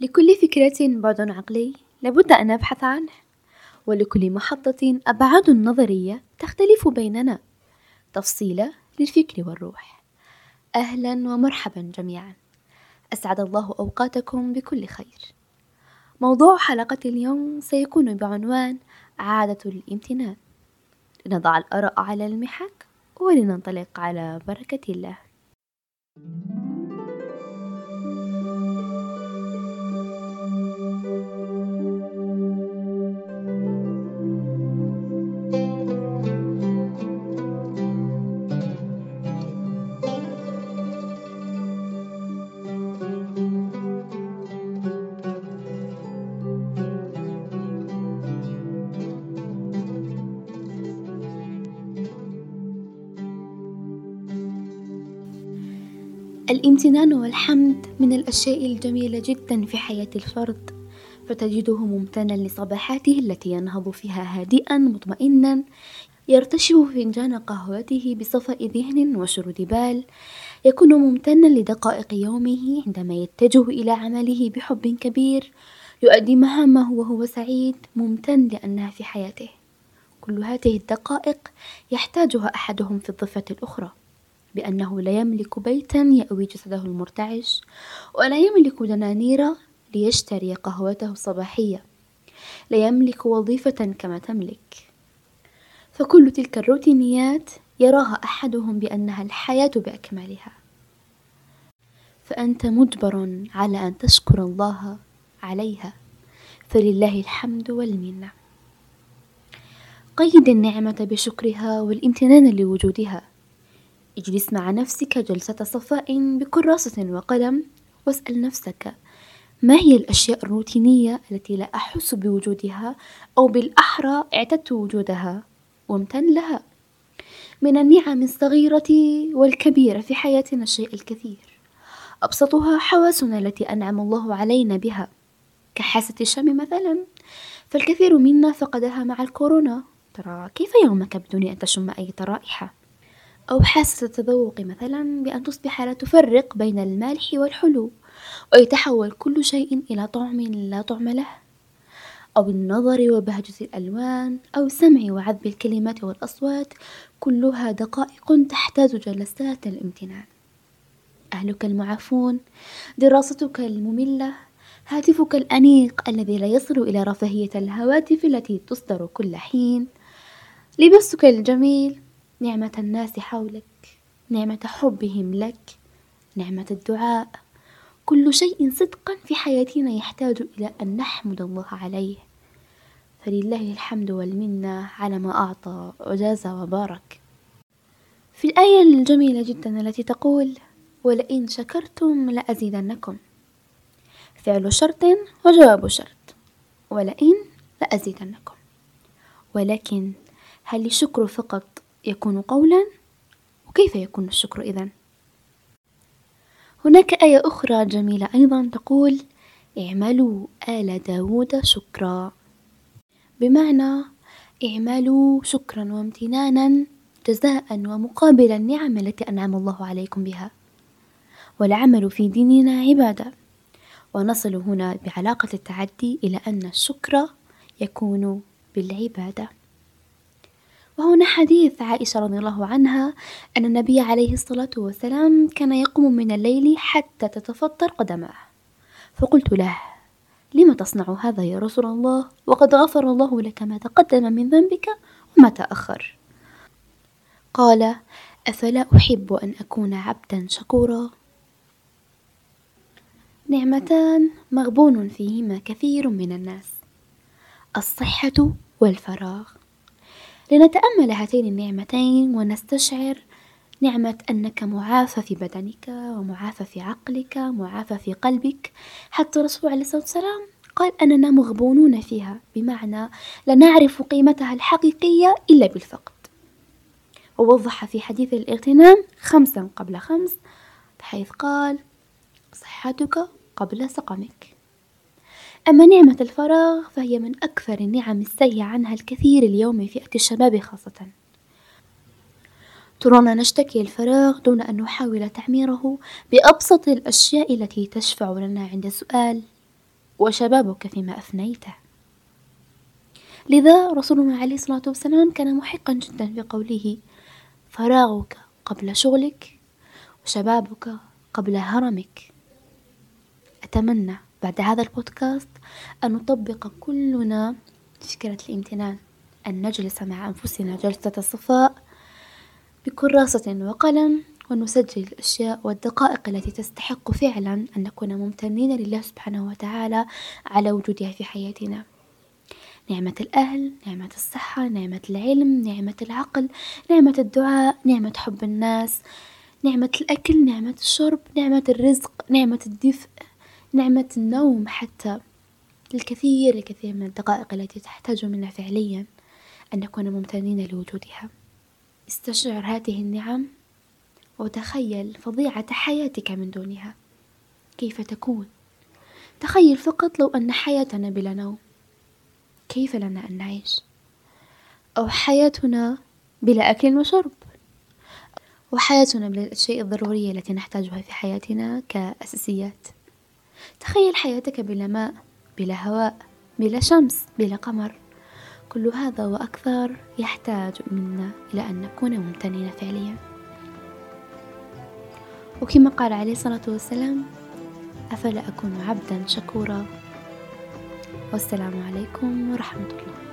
لكل فكرة بعد عقلي لابد أن أبحث عنه، ولكل محطة أبعاد نظرية تختلف بيننا، تفصيلة للفكر والروح، أهلا ومرحبا جميعا، أسعد الله أوقاتكم بكل خير، موضوع حلقة اليوم سيكون بعنوان عادة الامتنان، لنضع الآراء على المحك ولننطلق على بركة الله. الامتنان والحمد من الأشياء الجميلة جدا في حياة الفرد، فتجده ممتنا لصباحاته التي ينهض فيها هادئا مطمئنا، يرتشف فنجان قهوته بصفاء ذهن وشرود بال، يكون ممتنا لدقائق يومه عندما يتجه إلى عمله بحب كبير، يؤدي مهامه وهو سعيد ممتن لأنها في حياته، كل هذه الدقائق يحتاجها أحدهم في الضفة الأخرى. بأنه لا يملك بيتا يأوي جسده المرتعش، ولا يملك دنانير ليشتري قهوته الصباحية، لا يملك وظيفة كما تملك، فكل تلك الروتينيات يراها أحدهم بأنها الحياة بأكملها، فأنت مجبر على أن تشكر الله عليها، فلله الحمد والمنة. قيد النعمة بشكرها والامتنان لوجودها. اجلس مع نفسك جلسة صفاء بكراسة وقلم واسأل نفسك ما هي الأشياء الروتينية التي لا أحس بوجودها أو بالأحرى اعتدت وجودها؟ وامتن لها. من النعم الصغيرة والكبيرة في حياتنا الشيء الكثير. أبسطها حواسنا التي أنعم الله علينا بها. كحاسة الشم مثلا. فالكثير منا فقدها مع الكورونا. ترى كيف يومك بدون أن تشم أي رائحة أو حاسة التذوق مثلا بأن تصبح لا تفرق بين المالح والحلو ويتحول كل شيء إلى طعم لا طعم له أو النظر وبهجة الألوان أو السمع وعذب الكلمات والأصوات كلها دقائق تحتاج جلسات الامتنان. أهلك المعافون دراستك المملة هاتفك الأنيق الذي لا يصل إلى رفاهية الهواتف التي تصدر كل حين لبسك الجميل نعمة الناس حولك، نعمة حبهم لك، نعمة الدعاء، كل شيء صدقا في حياتنا يحتاج إلى أن نحمد الله عليه، فلله الحمد والمنة على ما أعطى وجاز وبارك. في الآية الجميلة جدا التي تقول: ولئن شكرتم لأزيدنكم، فعل شرط وجواب شرط، ولئن لأزيدنكم، ولكن هل الشكر فقط يكون قولا؟ وكيف يكون الشكر إذا هناك آية أخرى جميلة أيضا تقول اعملوا آل داود شكرا. بمعنى اعملوا شكرا وامتنانا جزاء ومقابل النعم التي أنعم الله عليكم بها. والعمل في ديننا عبادة. ونصل هنا بعلاقة التعدي إلى أن الشكر يكون بالعبادة. وهنا حديث عائشة رضي الله عنها أن النبي عليه الصلاة والسلام كان يقوم من الليل حتى تتفطر قدماه، فقلت له: لم تصنع هذا يا رسول الله وقد غفر الله لك ما تقدم من ذنبك وما تأخر؟ قال: أفلا أحب أن أكون عبدا شكورا؟ نعمتان مغبون فيهما كثير من الناس، الصحة والفراغ. لنتأمل هاتين النعمتين ونستشعر نعمة أنك معافى في بدنك ومعافى في عقلك معافى في قلبك. حتى الرسول عليه الصلاة والسلام قال أننا مغبونون فيها بمعنى لا نعرف قيمتها الحقيقية إلا بالفقد. ووضح في حديث الاغتنام خمسا قبل خمس بحيث قال صحتك قبل سقمك. أما نعمة الفراغ فهي من أكثر النعم السيء عنها الكثير اليوم في فئة الشباب خاصة، ترانا نشتكي الفراغ دون أن نحاول تعميره بأبسط الأشياء التي تشفع لنا عند سؤال وشبابك فيما أفنيته لذا رسولنا عليه الصلاة والسلام كان محقا جدا في قوله فراغك قبل شغلك وشبابك قبل هرمك. أتمنى بعد هذا البودكاست أن نطبق كلنا فكرة الامتنان. أن نجلس مع أنفسنا جلسة الصفاء بكراسة وقلم ونسجل الأشياء والدقائق التي تستحق فعلا أن نكون ممتنين لله سبحانه وتعالى على وجودها في حياتنا. نعمة الأهل، نعمة الصحة، نعمة العلم، نعمة العقل، نعمة الدعاء، نعمة حب الناس، نعمة الأكل، نعمة الشرب، نعمة الرزق، نعمة الدفء، نعمة النوم حتى الكثير الكثير من الدقائق التي تحتاج منا فعليا أن نكون ممتنين لوجودها. استشعر هذه النعم وتخيل فظيعة حياتك من دونها. كيف تكون؟ تخيل فقط لو أن حياتنا بلا نوم. كيف لنا أن نعيش؟ أو حياتنا بلا أكل وشرب. وحياتنا بلا الأشياء الضرورية التي نحتاجها في حياتنا كأساسيات. تخيل حياتك بلا ماء بلا هواء بلا شمس بلا قمر. كل هذا وأكثر يحتاج منا إلى أن نكون ممتنين فعليا. وكما قال عليه الصلاة والسلام أفلا أكون عبدا شكورا؟ والسلام عليكم ورحمة الله.